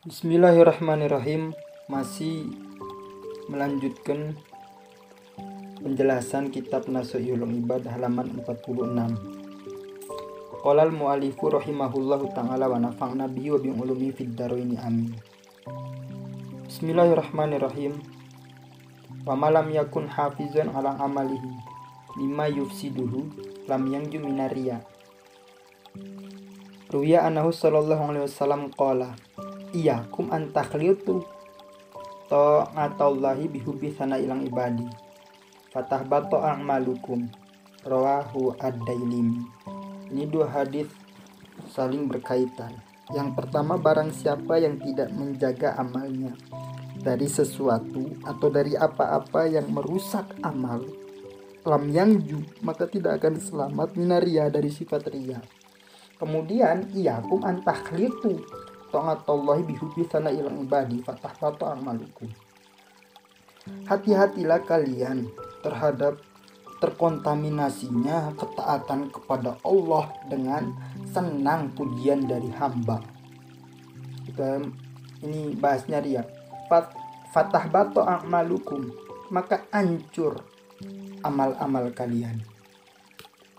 Bismillahirrahmanirrahim. Masih melanjutkan penjelasan kitab Nasuhul Ibad halaman 46 Qala al-mu'alifu rahimahullahu ta'ala wa nafa'na bihi wa bi ulumi fid daraini amin. Bismillahirrahmanirrahim. Wa malam yakun hafizan ala amalihi lima yufsiduhu lam yangju minaria Ruya anahu sallallahu alaihi wasallam qala kum antakhlitu ta'atallahi bihubi sana ilang ibadi. Fatah bato a'malukum. Rawahu ad-dailim. Ini dua hadis saling berkaitan. Yang pertama barang siapa yang tidak menjaga amalnya dari sesuatu atau dari apa-apa yang merusak amal lam yangju maka tidak akan selamat. Minaria dari sifat ria kemudian iyakum antakhlitu ta'atallahi bihubi sana ilang ibadi fatah tato amalukum hati-hatilah kalian terhadap terkontaminasinya ketaatan kepada Allah dengan senang pujian dari hamba. Kita ini bahasnya dia Fat, fatah bato amalukum maka hancur amal-amal kalian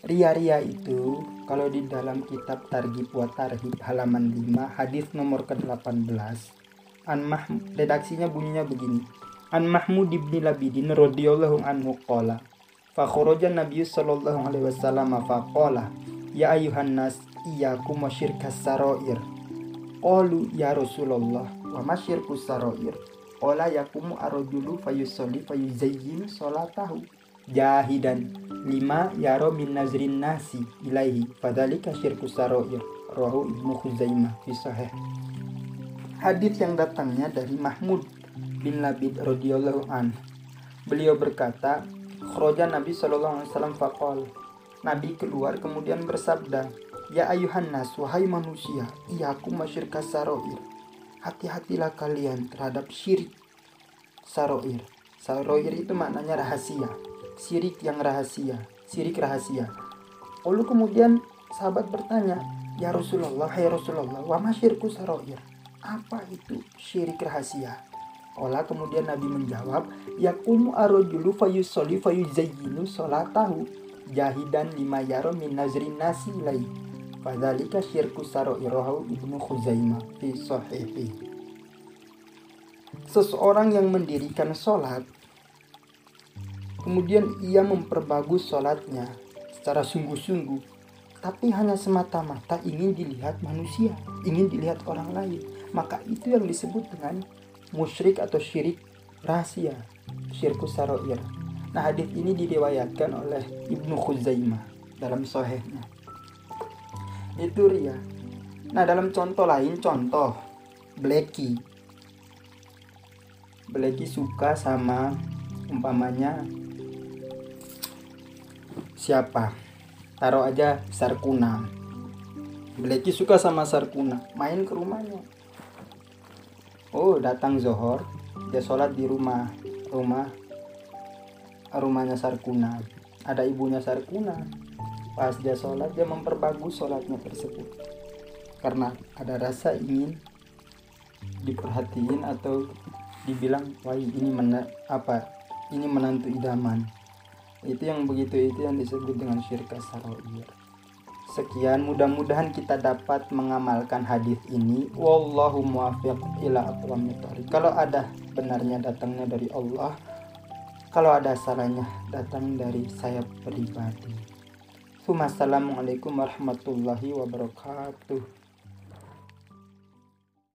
Ria-ria itu kalau di dalam kitab Targhib wa Tarhib halaman 5 hadis nomor ke-18 An Mah redaksinya bunyinya begini. An Mahmud ibn Labidin radhiyallahu anhu qala fa kharaja Nabi sallallahu alaihi wasallam fa qala ya ayuhan nas iyyakum syirkas sarair qalu ya Rasulullah wa masyirkus sarair qala yakumu arrajulu fayusalli fayuzayyinu salatahu jahidan lima yaro min nazrin nasi ilaihi. Fadhalika syirku saroir rahu ibnu Khuzaimah fi sahih. Hadis yang datangnya dari Mahmud bin Labid radhiyallahu an beliau berkata khroja Nabi sallallahu alaihi wasallam faqal. Nabi keluar kemudian bersabda Ya ayuhan nas, wahai manusia, iyaku masyirka saroir. Hati-hatilah kalian terhadap syirik saroir. Saroir itu maknanya rahasia sirik yang rahasia, sirik rahasia. Lalu kemudian sahabat bertanya, Ya Rasulullah, hai Rasulullah, wa masyirku saroir. Apa itu syirik rahasia? Ola kemudian Nabi menjawab, Yakumu arojulu fayusoli fayuzayyinu solatahu jahidan lima yaro min nazrin nasi ilai. Fadhalika syirku saroirohu ibnu Khuzaimah fi sahihi. Seseorang yang mendirikan sholat Kemudian ia memperbagus sholatnya secara sungguh-sungguh, tapi hanya semata-mata ingin dilihat manusia, ingin dilihat orang lain. Maka itu yang disebut dengan musyrik atau syirik rahasia, syirkus saroir. Nah hadis ini diriwayatkan oleh Ibnu Khuzaimah dalam sohehnya. Itu ria. Nah dalam contoh lain, contoh Blacky. Blacky suka sama umpamanya siapa? Taruh aja Sarkuna. Blacky suka sama Sarkuna. Main ke rumahnya. Oh datang Zohor. Dia sholat di rumah. Rumah. Rumahnya Sarkuna. Ada ibunya Sarkuna. Pas dia sholat dia memperbagus sholatnya tersebut. Karena ada rasa ingin diperhatiin atau dibilang wah ini mana apa ini menantu idaman itu yang begitu itu yang disebut dengan syirka saroir sekian mudah-mudahan kita dapat mengamalkan hadis ini. Wallahu muwaffiq ila aqwamit kalau ada benarnya datangnya dari Allah kalau ada salahnya datang dari saya pribadi. Assalamualaikum warahmatullahi wabarakatuh